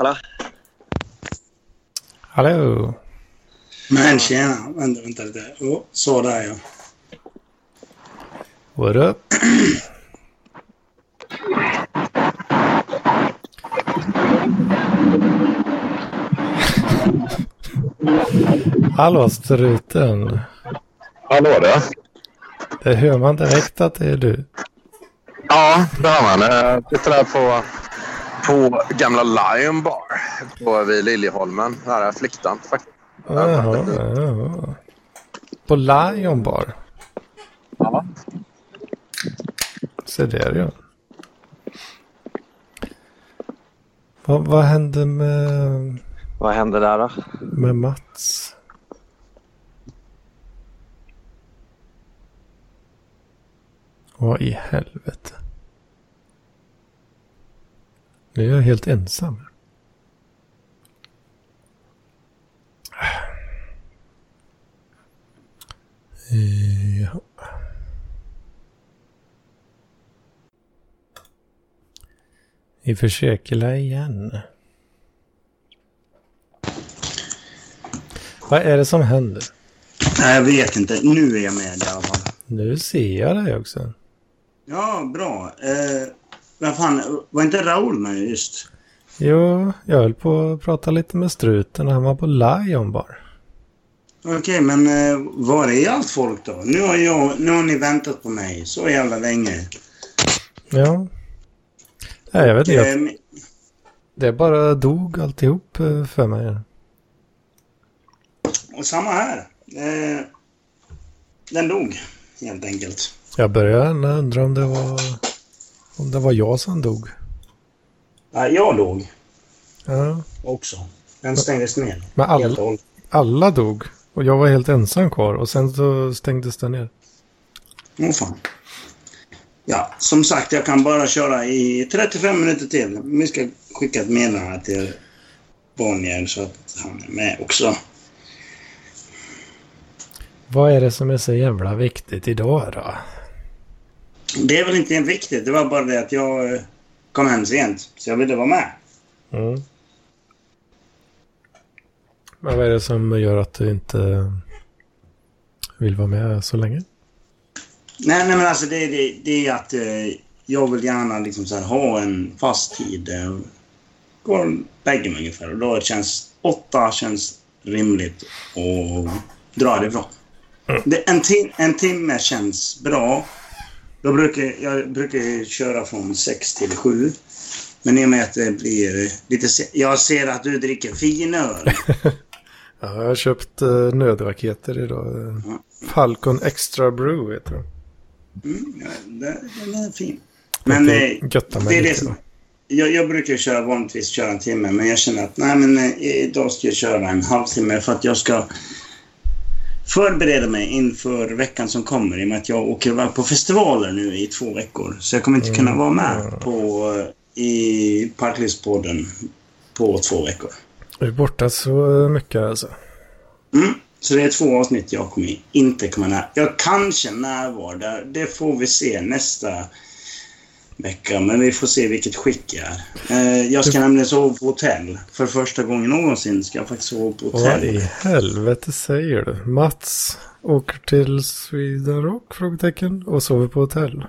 Hallå? Hallå? Men tjena, vänta, vänta lite. Oh, så där ja. What up? Hallå struten. Hallå där. Det hör man direkt att det är du. Ja, det hör man. Jag sitter här på, på gamla Lion Bar på, vid Liljeholmen. Nära Fliktan faktiskt. Jaha, jaha. På Lion Bar. Ja. Se där ja. Vad, vad hände med, Vad hände där då? med Mats? Vad i helvete? Nu är jag helt ensam. Ja. Vi försöker igen. Vad är det som händer? Nej, jag vet inte. Nu är jag med i alla fall. Nu ser jag dig också. Ja, bra. Eh, vad fan, var inte Raoul med just? Jo, jag höll på att prata lite med struten och han var på Lion Bar. Okej, men eh, var är allt folk då? Nu har, jag, nu har ni väntat på mig så jävla länge. Ja. Nej, jag vet inte. Jag- Det bara dog alltihop eh, för mig. och samma här. Eh, den dog, helt enkelt. Jag började undra om det var om det var jag som dog. Ja, jag dog Ja. också. Den stängdes ner. Men alla, alla dog. Och jag var helt ensam kvar. Och sen så stängdes den ner. Åh fan. Ja, som sagt, jag kan bara köra i 35 minuter till. Vi ska skicka ett meddelande till Bonnier så att han är med också. Vad är det som är så jävla viktigt idag då? Det är väl inte viktigt. Det var bara det att jag eh, kom hem sent, så jag ville vara med. Mm. Men vad är det som gör att du inte vill vara med så länge? Nej, nej men alltså det, det, det är att eh, jag vill gärna liksom så här, ha en fast tid. Eh, går bägge mig ungefär. Och då känns åtta känns rimligt och dra ifrån. Det, en, tim, en timme känns bra. Då brukar, jag brukar köra från sex till sju. Men i och med att det blir lite... Jag ser att du dricker finöl. Ja, jag har köpt uh, nödraketer idag. Eh, Falcon Extra Brew heter de. Mm, ja, det- den är fin. Men Jag eh, det är det som... Jag, jag brukar köra vanligtvis köra en timme, men jag känner att nej, men eh, idag ska jag köra en halvtimme för att jag ska förbereda mig inför veckan som kommer i och med att jag åker iväg på festivaler nu i två veckor. Så jag kommer inte kunna vara med på, eh, i Parklivspodden på två veckor. Jag är borta så mycket alltså. Mm. Så det är två avsnitt jag kommer inte komma när. Jag kanske närvar där. Det får vi se nästa vecka. Men vi får se vilket skick jag är. Eh, jag ska nämligen sova på hotell. För första gången någonsin ska jag faktiskt sova på Vad i hotell. helvete säger du? Mats åker till Sweden Rock? Frågetecken. Och sover på hotell.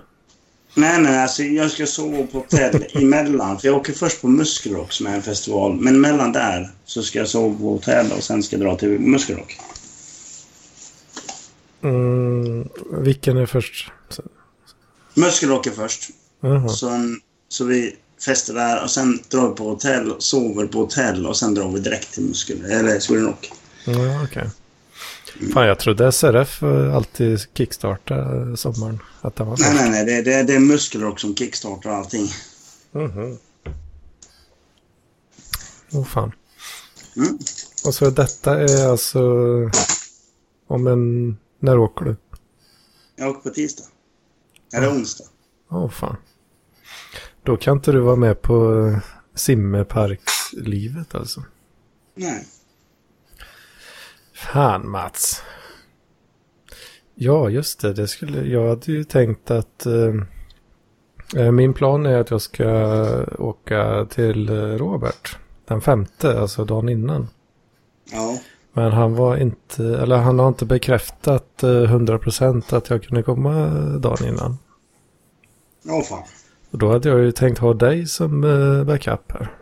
Nej, nej, alltså jag ska sova på hotell emellan. För jag åker först på Muskelrock som är en festival. Men mellan där så ska jag sova på hotell och sen ska jag dra till Muskelrock. Mm, vilken är först? Muskelrock är först. Jaha. Sen, så vi festar där och sen drar vi på hotell, sover på hotell och sen drar vi direkt till Muskel, eller Sweden Rock. Ja, okej. Fan, jag trodde SRF eh, alltid kickstartade sommaren. Att det var Nej, nej, nej. Det, det, det är Muskelrock som kickstartar allting. Mhm. Åh fan. Mm. Och så detta är alltså om en... När åker du? Jag åker på tisdag. Eller onsdag. Åh fan. Då kan inte du vara med på eh, simmeparkslivet alltså. Nej. Fan Mats. Ja, just det. det skulle, jag hade ju tänkt att eh, Eh, Min plan är att jag ska åka till eh, Robert. Den femte, alltså dagen innan. Ja. Men han var inte, eller han har inte bekräftat eh, 100% att jag kunde komma dagen innan. Åh fan. Och då hade jag ju tänkt ha dig som eh, backup här.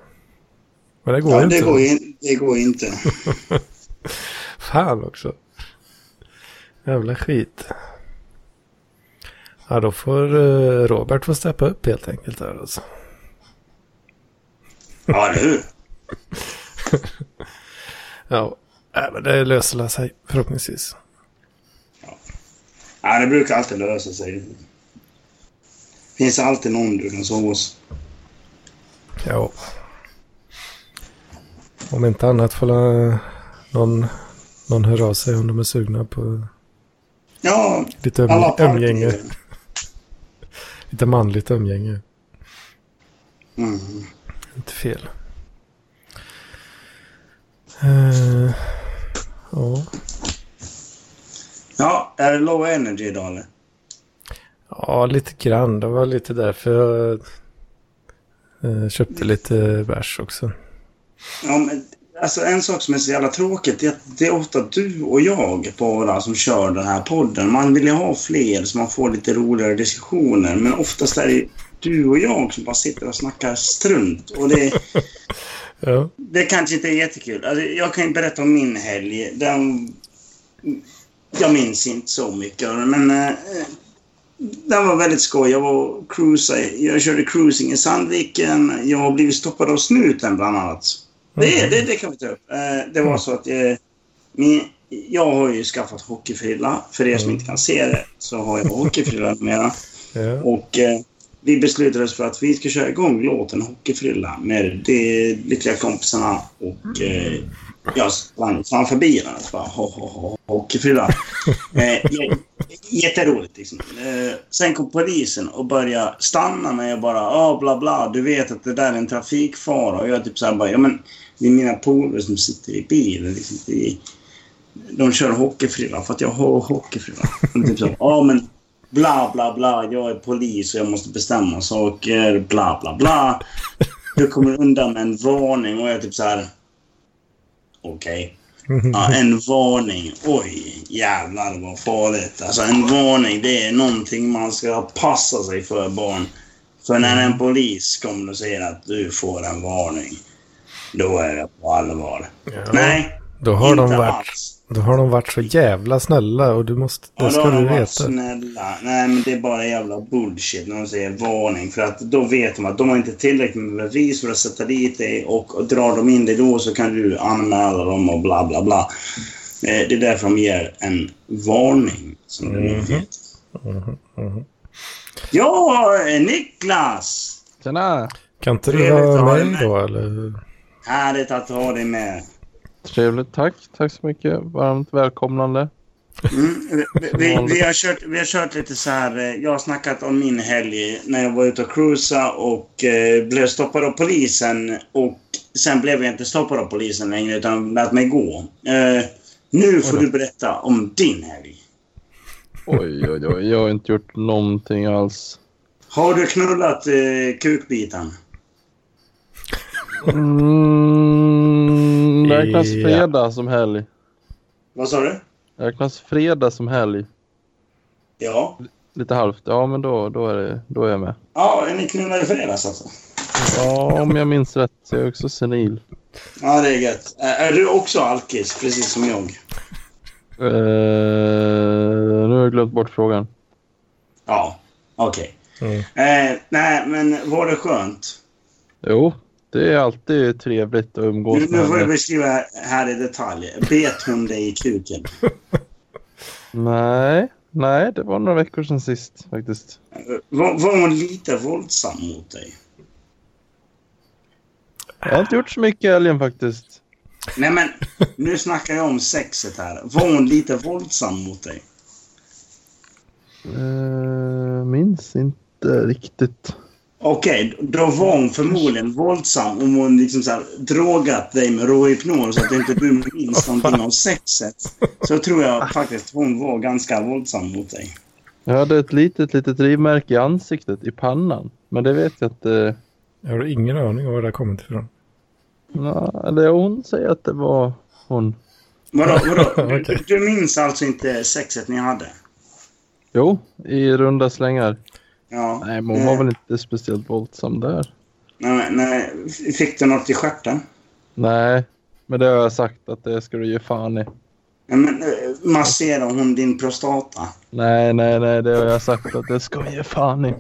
Men det går Ja, inte. det går, in, det går inte. Fan också. Jävla skit. Ja, då får eh, Robert få steppa upp helt enkelt där alltså. Ja, hur? Ja, äh, men det löser sig förhoppningsvis. Ja, det brukar alltid lösa sig. Finns alltid någon du kan sova hos. Ja. Om inte annat får någon, någon höra av sig om de är sugna på Ja, lite um, umgänge. Lite manligt umgänge. Mm. Inte fel. Eh, ja. Ja, är det low energy idag eller? Ja, lite grann. Det var lite därför jag eh, köpte lite bärs också. Ja, men, alltså en sak som är så jävla tråkigt är att det är ofta du och jag bara som kör den här podden. Man vill ju ha fler så man får lite roligare diskussioner. Men oftast är det du och jag som bara sitter och snackar strunt. Och det, Ja, det kanske inte är jättekul. Alltså, jag kan ju berätta om min helg. Den, jag minns inte så mycket men eh, den var väldigt skoj. Jag var cruisa, jag körde cruising i Sandviken. Jag har blivit stoppad av snuten bland annat. Det, det, det kan vi ta upp. Eh, det var så att eh, min, jag har ju skaffat hockeyfrilla. För er som inte kan se det så har jag hockeyfrilla numera. ja. Och eh, vi beslutade oss för att vi ska köra igång låten Hockeyfrilla med de lyckliga kompisarna och eh, jag sprang framför bilen och bara ho, ho, ho, Hockeyfrilla. Eh, jätteroligt liksom. Eh, sen kom polisen och började stanna mig och bara ah, bla bla, du vet att det där är en trafikfara. Och jag typ såhär bara, ja men det är mina polare som sitter i bilen. Liksom, de kör hockeyfrilla för att jag har hockeyfrilla. Typ så, ja men bla bla bla, jag är polis och jag måste bestämma saker, bla bla bla. Du kommer undan med en varning och jag är typ så här. Okej. Ja, en varning. Oj, jävlar vad farligt. Alltså en varning, det är någonting man ska passa sig för barn. För när en polis kommer och säger att du får en varning, då är det på allvar. Ja, Nej, Då har, de inte varit, alls. Då har de varit så jävla snälla och du måste, Ja, det då ska har du de varit veta. snälla. Nej, men det är bara jävla bullshit när de säger varning. För att då vet de att de har inte tillräckligt med bevis för att sätta dit dig och, och drar de in dig då så kan du anmäla dem och bla bla bla. Eh, det är därför de ger en varning. Som det Mhm. heter. Mhm, mhm. Ja, eh, Niklas! Tjena! Kan inte du ha med. då eller? Härligt att ha dig med. Trevligt, tack. Tack så mycket. Varmt välkomnande. Mm, vi, vi, vi, har kört, vi har kört lite så här. eh, Jag har snackat om min helg när jag var ute och cruisa och eh, blev stoppad av polisen. Och sen blev jag inte stoppad av polisen längre utan lät mig gå. Eh, nu får du berätta om din helg. Oj, oj, oj. Jag har inte gjort någonting alls. Har du knullat eh, kukbiten? Mm, räknas Ja. fredag som helg? Vad sa du? Räknas fredag som helg? Ja. Lite halvt. Ja, men då, då, är, det, då är jag med. Ja, ni knullade i fredags alltså? Ja, om jag minns rätt. Jag är också senil. Ja, det är gött. Är du också alkis, precis som jag? Eh, nu har jag glömt bort frågan. Ja, okej. Mm. Eh, nej, men var det skönt? Jo, det är alltid trevligt att umgås Nu, nu får du med. beskriva här i detalj. Bet hon dig i kuken? Nej, nej, det var några veckor sedan sist faktiskt. Var, var hon lite våldsam mot dig? Jag har inte gjort så mycket i helgen faktiskt. Nej men, nu snackar jag om sexet här. Var hon lite våldsam mot dig? Uh, minns inte riktigt. Okej, då var hon förmodligen våldsam om hon liksom så här, drogat dig med råhypnos så att inte du minns någonting om sexet. Så tror jag faktiskt hon var ganska våldsam mot dig. Jag hade ett litet, litet rivmärke i ansiktet, i pannan. Men det vet jag inte. Jag har ingen aning om var det har kommit ifrån. Nå, eller hon säger att det var hon. Vadå? vadå? Du, du minns alltså inte sexet ni hade? Jo, i runda slängar. Ja. Nej, men hon var Eh, väl inte speciellt våldsam där. Nej, nej. Fick du något i stjärten? Nej, men det har jag sagt att det ska du ge fan i. Ja, men, eh, masserar hon din prostata? Nej, nej, nej, det har jag sagt att det ska vi ge fan i.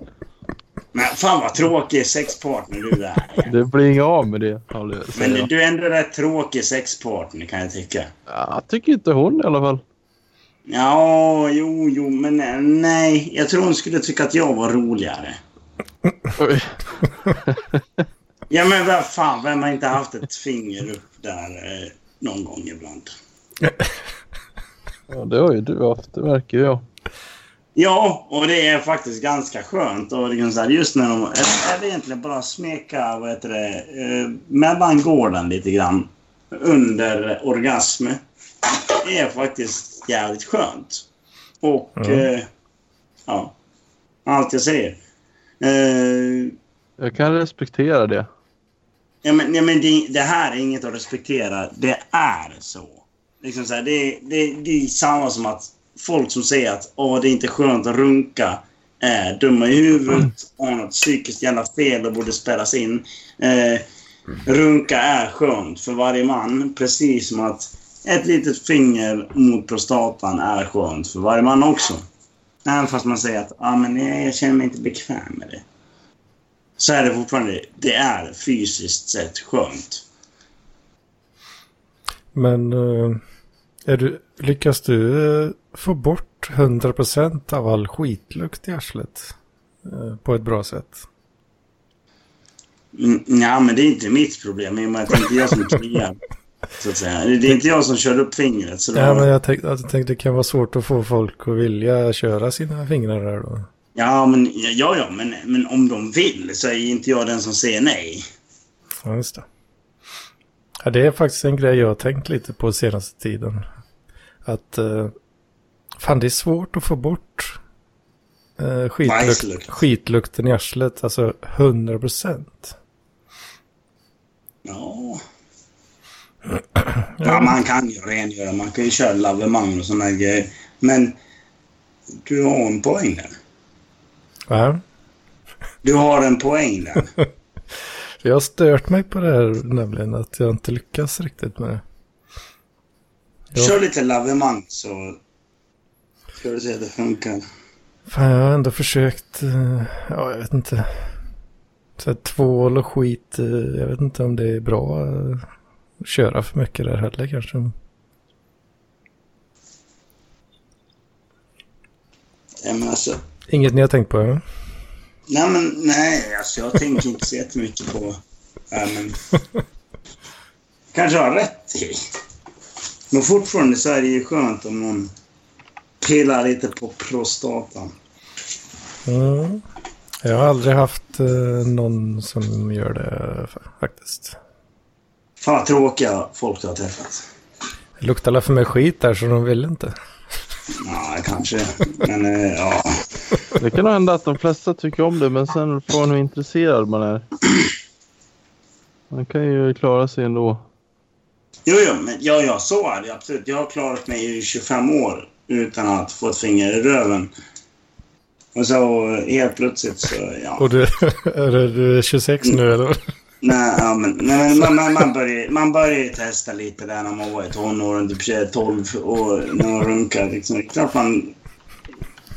Men fan vad tråkig sexpartner du är. Det blir inget av med det, jag Men du är ändå rätt tråkig sexpartner kan jag tycka. Ja, tycker inte hon i alla fall. Ja, jo, jo, men eh, nej. Jag tror hon skulle tycka att jag var roligare. Ja, men vad fan, vem har inte haft ett finger upp där eh, någon gång ibland? Ja, det har ju du haft, det verkar ju jag. Ja, och det är faktiskt ganska skönt. Och liksom så här, just när de... Eller egentligen bara smeka, vad heter det, eh, mellan gården lite grann. Under orgasm. Det är faktiskt jävligt skönt. Och... Mm. Eh, ja. Allt jag säger. Eh, Jag kan respektera det. Ja, men, ja, men det, det här är inget att respektera. Det är så. Liksom så här, det, det, det är samma som att folk som säger att Åh, det är inte skönt att runka är dumma i huvudet, har något psykiskt jävla fel och borde spärras in. Eh, runka är skönt för varje man, precis som att ett litet finger mot prostatan är skönt för varje man också. Även fast man säger att ah, men jag, känner mig inte bekväm med det så är det fortfarande, det är fysiskt sett skönt. Men eh, är du, lyckas du eh, få bort 100% av all skitlukt i arslet eh, på ett bra sätt? Mm, ja, men det är inte mitt problem i och med att det är inte jag som kliar. Så att säga. Det är inte jag som kör upp fingret. Så då, Ja, men jag tänkte, jag tänkte det kan vara svårt att få folk att vilja köra sina fingrar där då. ja, men, ja, ja men, men om de vill så är inte jag den som säger nej. Ja, just det. Ja, det är faktiskt en grej jag har tänkt lite på senaste tiden. Att eh, fan det är svårt att få bort eh, Bajslukt. skitlukten i arslet. Alltså 100 procent. Ja. Ja, man kan ju rengöra. Man kan ju köra lavemang och sådana grejer. Men du har en poäng där. Ja. Du har en poäng där. Jag har stört mig på det här nämligen att jag inte lyckas riktigt med det. Ja. Kör lite lavemang så ska du se att det funkar. Fan, jag har ändå försökt, eh, ja jag vet inte. Så här, tvål och skit, eh, jag vet inte om det är bra köra för mycket där heller kanske. Ja, men alltså, Inget ni har tänkt på? Ja? Nej, men nej, alltså jag tänker inte så jättemycket på... Nej, men... Kanske har rätt i. Men fortfarande så är det ju skönt om någon pillar lite på prostatan. Mm. Jag har aldrig haft eh, någon som gör det fa- faktiskt. Fan vad tråkiga folk du har träffat. Det luktar alla för mig skit där så de vill inte. Ja, kanske. Men eh, ja. Det kan nog hända att de flesta tycker om det, men sen får man hur intresserad man är. Man kan ju klara sig ändå. Jo, jo, men ja, ja, så är det absolut. Jag har klarat mig i 25 år utan att få ett finger i röven. Och så helt plötsligt så, ja. Och du, är det- du är 26 nu eller? Nej, ja, men, nej, men man, man, man, börjar, man börjar ju testa lite där när man var i tonåren, typ 21, 12 och när man runkar. Liksom. Det är Klart man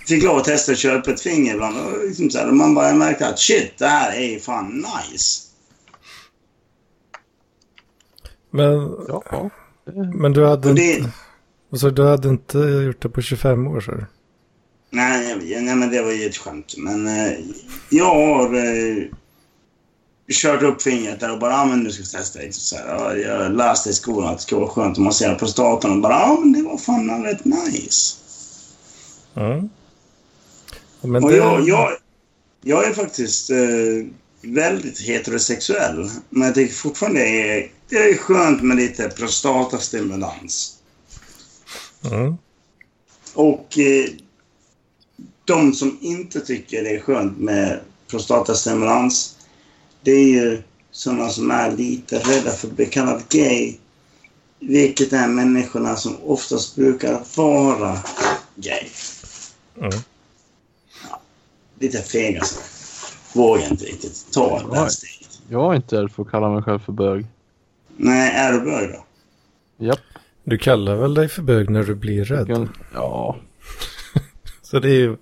fick lov att testa att upp ett finger ibland. Och liksom så här, och man bara märkte att shit, det här är fan nice. Men, Ja, men du hade Och det, inte, alltså, du hade inte gjort det på 25 år så? nej, nej, men det var ju ett skämt. Men eh, jag har eh, kört upp fingret där och bara, ja men nu ska vi testa. Liksom, så här, ja, jag läste i skolan att det ska vara skönt att massera prostatan och bara, ja men det var fan rätt nice. Mm. Men Och jag, jag, jag är faktiskt eh, väldigt heterosexuell. Men jag tycker fortfarande det är, det är skönt med lite prostatastimulans. Mm. Och eh, de som inte tycker det är skönt med prostatastimulans. Det är ju sådana som är lite rädda för att bli kallad gay. Vilket är människorna som oftast brukar vara gay. Mm. Lite fega så. Vågar inte riktigt ta det här steget. Jag är inte rädd för att kalla mig själv för bög. Nej, är du bög då? Japp. Du kallar väl dig för bög när du blir rädd? Kan- Ja. Så det är ju...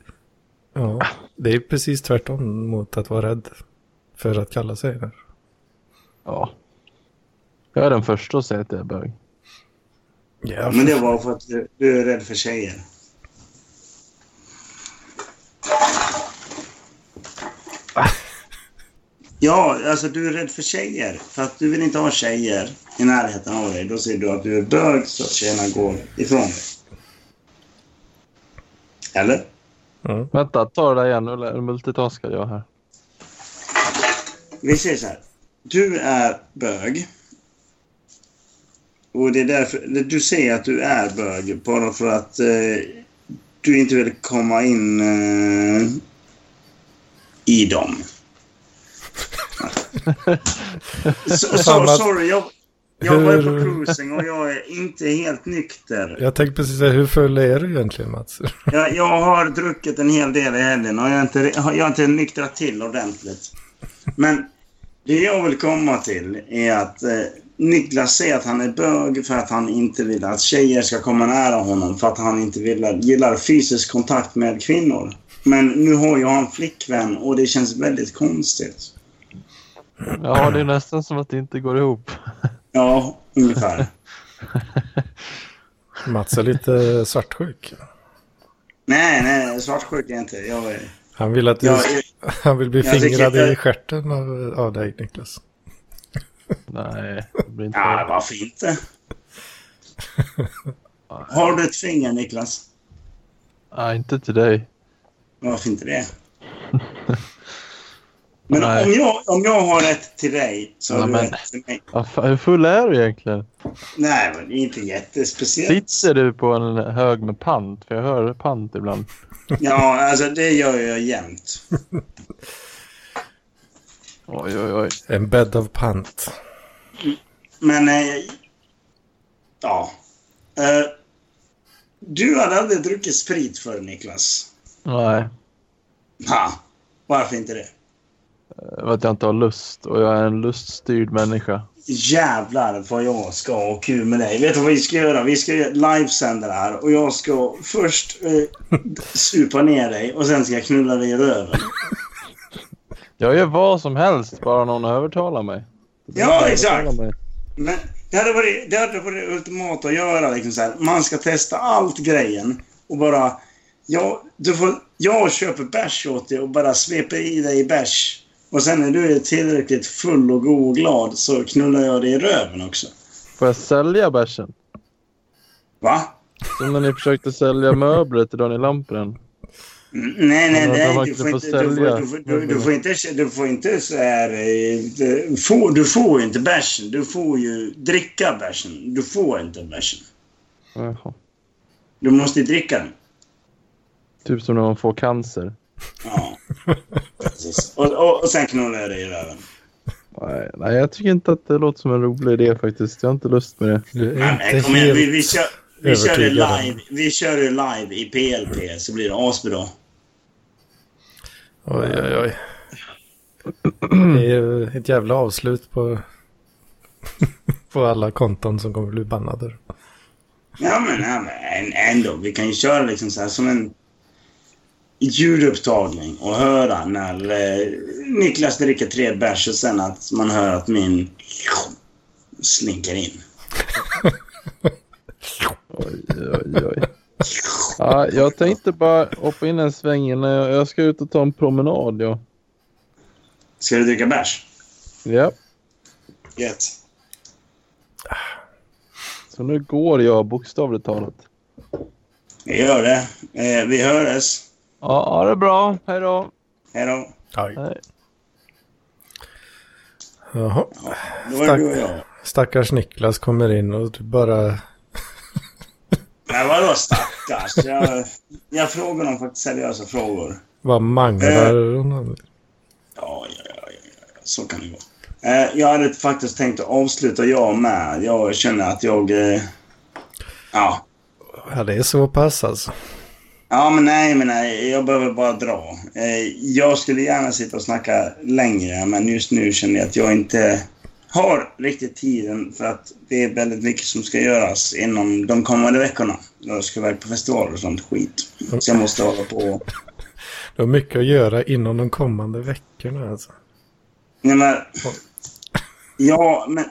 Ja, det är precis tvärtom mot att vara rädd för att kalla sig det. Ja. Jag är den första att säga att jag är bög. Ja, Men det var för att du, du är rädd för tjejer. Ja, alltså du är rädd för tjejer. För att du vill inte ha tjejer i närheten av dig. Då säger du att du är bög så att tjejerna går ifrån dig. Eller? Mm. Vänta, ta det där igen. Nu multitaskar jag här. Vi säger så här. Du är bög. Och det är därför... Du säger att du är bög bara för att eh, du inte vill komma in eh, i dem. Fan, Mats. sorry, jag, jag var ju på Hur- cruising och jag är inte helt nykter. Jag tänkte precis säga, hur full är du egentligen Mats? Jag, jag har druckit en hel del i helgen och jag har inte, jag har inte nyktrat till ordentligt. Men det jag vill komma till är att eh, Niklas säger att han är bög för att han inte vill att tjejer ska komma nära honom för att han inte vill, gillar fysisk kontakt med kvinnor. Men nu har jag en flickvän och det känns väldigt konstigt. Ja, det är nästan som att det inte går ihop. Ja, ungefär. Mats är lite svartsjuk. nej, nej, svartsjuk är jag inte. Jag är... Han vill att du, Jag, han vill bli jag fingrad i stjärten av, av dig Niklas. Nej, det blir inte ja, varför inte? Har du ett finger, Niklas? Nej, inte till dig. Varför inte det? Men Nej. om jag, om jag har rätt till dig så har Ja, du men- rätt till mig. Fan, hur full är du egentligen? Nej, men det är inte jättespeciellt. Sitter du på en hög med pant? För jag hör pant ibland. Ja, alltså det gör jag jämt. Oj, oj, oj. En bädd av pant. Men... Eh, ja. Eh, du hade aldrig druckit sprit för Niklas. Nej, Ha. Varför inte det? För att jag inte har lust. Och jag är en luststyrd människa. Jävlar vad jag ska ha kul med dig. Vet du vad vi ska göra? Vi ska livesända det här och jag ska först eh, supa ner dig och sen ska jag knulla dig i röven. Jag gör vad som helst, bara någon övertalar mig. Ja, exakt. Mig. Men det hade varit det hade varit ultimat att göra. Liksom så här. Man ska testa allt grejen och bara... Ja, du får, jag köper bärs åt dig och bara sveper i dig bärs. Och sen när du är tillräckligt full och god och glad så knullar jag dig i röven också. Får jag sälja bärsen? Va? Som när ni försökte sälja möbler till Daniel Lampren. Nej, nej, nej. Du får inte, du får, du, får, du, du får inte, du får inte så här... eh, Du får, du får inte bärsen. Du får ju dricka bärsen. Du får inte bärsen. Jaha. Du måste dricka den. Typ som när man får cancer. Ja. Precis. Och, och, och sen knullar jag dig i röven. Nej, nej, jag tycker inte att det låter som en rolig idé faktiskt. Jag har inte lust med det. Nej, kom igen. Vi, kör, vi kör det live. Vi kör det live i PLP så blir det asbra. Oj, oj, oj. Det är ju ett jävla avslut på, på alla konton som kommer bli bannade. Ja, men, ja, men ändå. Vi kan ju köra liksom så här som en ljudupptagning och höra när eh, Niklas dricker tre bärs och sen att man hör att min slinker in. Oj, oj, oj. Ja, jag tänkte bara hoppa in en sväng innan jag, jag ska ut och ta en promenad. Ja. Ska du dricka bärs? ja, Gött. så nu går jag bokstavligt talat. Vi gör det. Eh, vi hörs. Ja, ja, det är bra. Hej då. Hej då. Hej. Jaha. Och jag. Stackars Niklas kommer in och du bara... Men vadå stackars? Jag, jag frågar dem faktiskt seriösa frågor. Vad manglar honom. så kan det vara. Eh, jag hade faktiskt tänkt att avsluta jag med. Jag känner att jag... Eh, ja. Ja, det är så pass alltså. Ja, men nej, men nej. Jag behöver bara dra. Eh, jag skulle gärna sitta och snacka längre, men just nu känner jag att jag inte har riktigt tiden för att det är väldigt mycket som ska göras inom de kommande veckorna. Jag ska iväg på festivaler och sånt skit. Så jag måste hålla på. Du har mycket att göra inom de kommande veckorna alltså. Nej, men... Ja, men...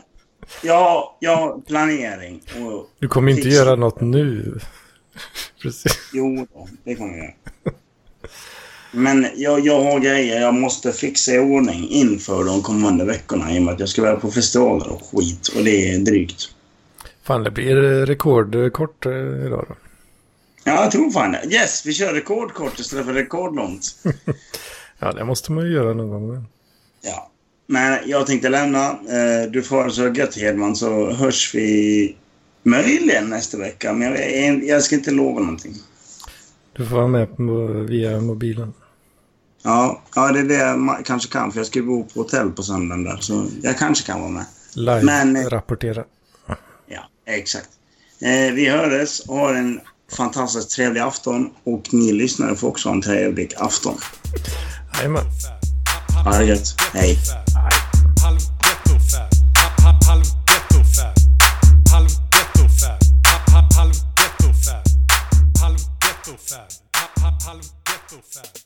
Ja, ja, planering. Och Du kommer inte fixa. göra något nu. Precis. Jo, det kommer jag göra. Men jag, jag har grejer jag måste fixa i ordning inför de kommande veckorna i och med att jag ska vara på festivaler och skit. Och det är drygt. Fan, det blir rekordkort eh, idag då. Ja, jag tror fan det. Yes, vi kör rekordkort istället för rekordlångt. Ja, det måste man ju göra någon gång. Ja. Men jag tänkte lämna. Eh, Du får ha det så gött Hedman så hörs vi möjligen nästa vecka. Men jag, jag ska inte lova någonting. Du får vara med på, via mobilen. Ja, ja, det är det jag kanske kan för jag ska bo på hotell på söndagen där. Så jag kanske kan vara med. Men- Live-rapportera. Ja, exakt. Eh, vi hördes och har en fantastiskt trevlig afton. Och ni lyssnare får också ha en trevlig afton. Jajamän. Ha det gött. Hej. Hallo Ghetto.